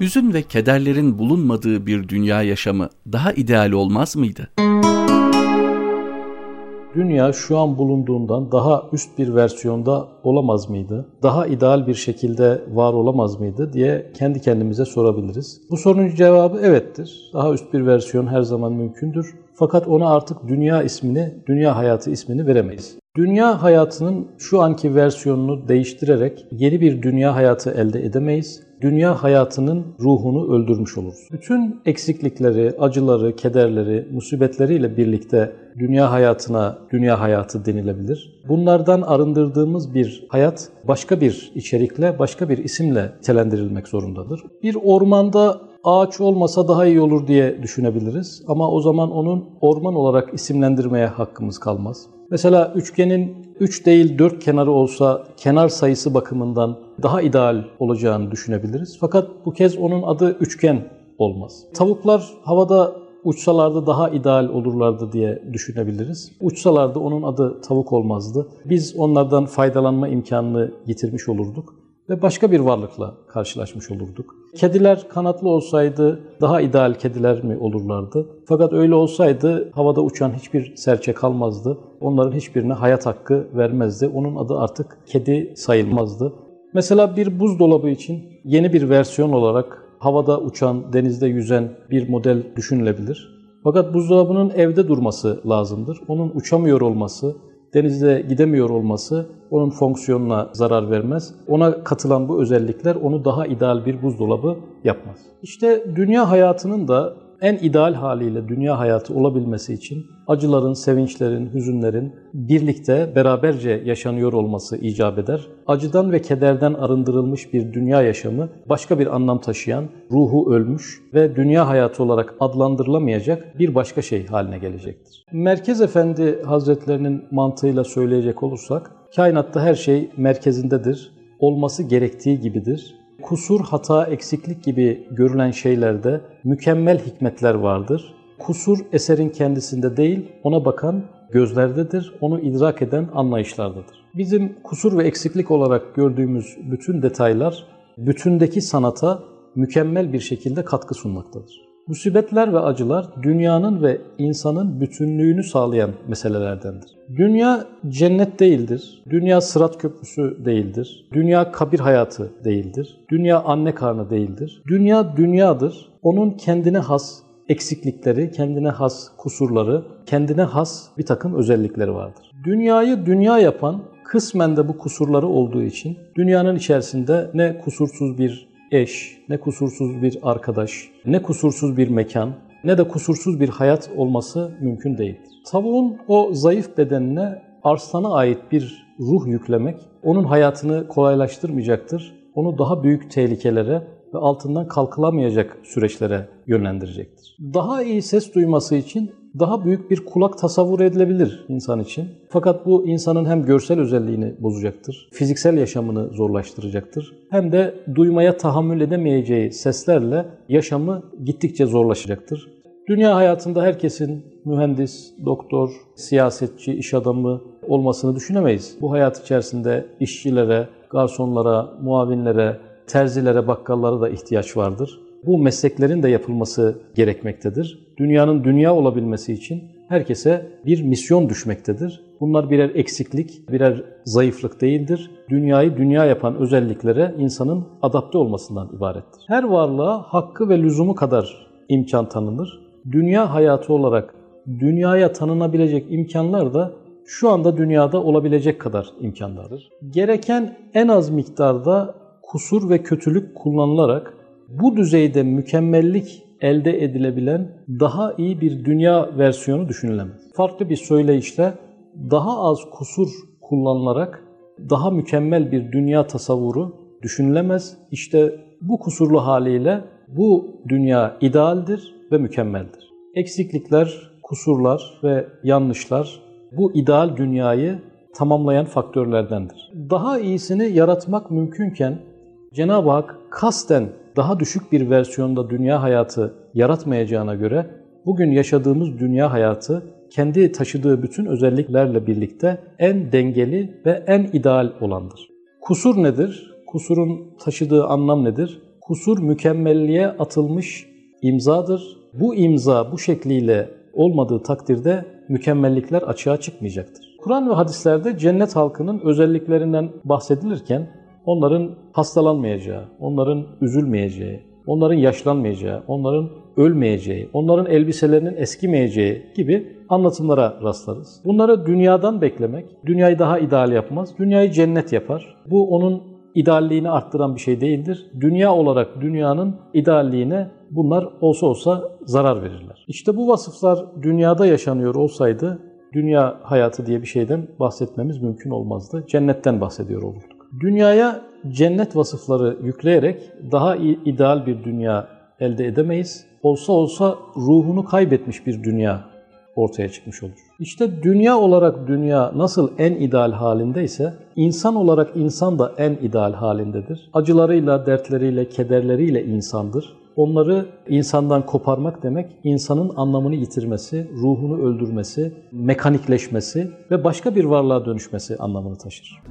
Hüzün ve kederlerin bulunmadığı bir dünya yaşamı daha ideal olmaz mıydı? Dünya şu an bulunduğundan daha üst bir versiyonda olamaz mıydı? Daha ideal bir şekilde var olamaz mıydı diye kendi kendimize sorabiliriz. Bu sorunun cevabı evettir. Daha üst bir versiyon her zaman mümkündür. Fakat ona artık dünya ismini, dünya hayatı ismini veremeyiz. Dünya hayatının şu anki versiyonunu değiştirerek yeni bir dünya hayatı elde edemeyiz. Dünya hayatının ruhunu öldürmüş oluruz. Bütün eksiklikleri, acıları, kederleri, musibetleriyle birlikte dünya hayatına dünya hayatı denilebilir. Bunlardan arındırdığımız bir hayat başka bir içerikle, başka bir isimle telendirilmek zorundadır. Bir ormanda ağaç olmasa daha iyi olur diye düşünebiliriz ama o zaman onun orman olarak isimlendirmeye hakkımız kalmaz. Mesela üçgenin 3 değil 4 kenarı olsa kenar sayısı bakımından daha ideal olacağını düşünebiliriz. Fakat bu kez onun adı üçgen olmaz. Tavuklar havada uçsalardı daha ideal olurlardı diye düşünebiliriz. Uçsalardı onun adı tavuk olmazdı. Biz onlardan faydalanma imkanını yitirmiş olurduk ve başka bir varlıkla karşılaşmış olurduk. Kediler kanatlı olsaydı daha ideal kediler mi olurlardı? Fakat öyle olsaydı havada uçan hiçbir serçe kalmazdı. Onların hiçbirine hayat hakkı vermezdi. Onun adı artık kedi sayılmazdı. Mesela bir buzdolabı için yeni bir versiyon olarak havada uçan, denizde yüzen bir model düşünülebilir. Fakat buzdolabının evde durması lazımdır. Onun uçamıyor olması, denizde gidemiyor olması onun fonksiyonuna zarar vermez. Ona katılan bu özellikler onu daha ideal bir buzdolabı yapmaz. İşte dünya hayatının da en ideal haliyle dünya hayatı olabilmesi için acıların, sevinçlerin, hüzünlerin birlikte, beraberce yaşanıyor olması icap eder. Acıdan ve kederden arındırılmış bir dünya yaşamı başka bir anlam taşıyan, ruhu ölmüş ve dünya hayatı olarak adlandırılamayacak bir başka şey haline gelecektir. Merkez Efendi Hazretlerinin mantığıyla söyleyecek olursak, kainatta her şey merkezindedir, olması gerektiği gibidir kusur, hata, eksiklik gibi görülen şeylerde mükemmel hikmetler vardır. Kusur eserin kendisinde değil, ona bakan gözlerdedir, onu idrak eden anlayışlardadır. Bizim kusur ve eksiklik olarak gördüğümüz bütün detaylar bütündeki sanata mükemmel bir şekilde katkı sunmaktadır. Musibetler ve acılar dünyanın ve insanın bütünlüğünü sağlayan meselelerdendir. Dünya cennet değildir. Dünya sırat köprüsü değildir. Dünya kabir hayatı değildir. Dünya anne karnı değildir. Dünya dünyadır. Onun kendine has eksiklikleri, kendine has kusurları, kendine has bir takım özellikleri vardır. Dünyayı dünya yapan kısmen de bu kusurları olduğu için dünyanın içerisinde ne kusursuz bir eş, ne kusursuz bir arkadaş, ne kusursuz bir mekan, ne de kusursuz bir hayat olması mümkün değildir. Tavuğun o zayıf bedenine arslana ait bir ruh yüklemek onun hayatını kolaylaştırmayacaktır. Onu daha büyük tehlikelere ve altından kalkılamayacak süreçlere yönlendirecektir. Daha iyi ses duyması için daha büyük bir kulak tasavvur edilebilir insan için. Fakat bu insanın hem görsel özelliğini bozacaktır, fiziksel yaşamını zorlaştıracaktır. Hem de duymaya tahammül edemeyeceği seslerle yaşamı gittikçe zorlaşacaktır. Dünya hayatında herkesin mühendis, doktor, siyasetçi, iş adamı olmasını düşünemeyiz. Bu hayat içerisinde işçilere, garsonlara, muavinlere, terzilere, bakkallara da ihtiyaç vardır bu mesleklerin de yapılması gerekmektedir. Dünyanın dünya olabilmesi için herkese bir misyon düşmektedir. Bunlar birer eksiklik, birer zayıflık değildir. Dünyayı dünya yapan özelliklere insanın adapte olmasından ibarettir. Her varlığa hakkı ve lüzumu kadar imkan tanınır. Dünya hayatı olarak dünyaya tanınabilecek imkanlar da şu anda dünyada olabilecek kadar imkanlardır. Gereken en az miktarda kusur ve kötülük kullanılarak bu düzeyde mükemmellik elde edilebilen daha iyi bir dünya versiyonu düşünülemez. Farklı bir söyleyişle daha az kusur kullanılarak daha mükemmel bir dünya tasavvuru düşünülemez. İşte bu kusurlu haliyle bu dünya idealdir ve mükemmeldir. Eksiklikler, kusurlar ve yanlışlar bu ideal dünyayı tamamlayan faktörlerdendir. Daha iyisini yaratmak mümkünken Cenab-ı Hak kasten daha düşük bir versiyonda dünya hayatı yaratmayacağına göre bugün yaşadığımız dünya hayatı kendi taşıdığı bütün özelliklerle birlikte en dengeli ve en ideal olandır. Kusur nedir? Kusurun taşıdığı anlam nedir? kusur mükemmelliğe atılmış imzadır. Bu imza bu şekliyle olmadığı takdirde mükemmellikler açığa çıkmayacaktır. Kur'an ve hadislerde cennet halkının özelliklerinden bahsedilirken onların hastalanmayacağı, onların üzülmeyeceği, onların yaşlanmayacağı, onların ölmeyeceği, onların elbiselerinin eskimeyeceği gibi anlatımlara rastlarız. Bunları dünyadan beklemek, dünyayı daha ideal yapmaz, dünyayı cennet yapar. Bu onun idealliğini arttıran bir şey değildir. Dünya olarak dünyanın idealliğine bunlar olsa olsa zarar verirler. İşte bu vasıflar dünyada yaşanıyor olsaydı dünya hayatı diye bir şeyden bahsetmemiz mümkün olmazdı. Cennetten bahsediyor olurduk. Dünyaya cennet vasıfları yükleyerek daha ideal bir dünya elde edemeyiz. Olsa olsa ruhunu kaybetmiş bir dünya ortaya çıkmış olur. İşte dünya olarak dünya nasıl en ideal halindeyse insan olarak insan da en ideal halindedir. Acılarıyla, dertleriyle, kederleriyle insandır. Onları insandan koparmak demek insanın anlamını yitirmesi, ruhunu öldürmesi, mekanikleşmesi ve başka bir varlığa dönüşmesi anlamını taşır.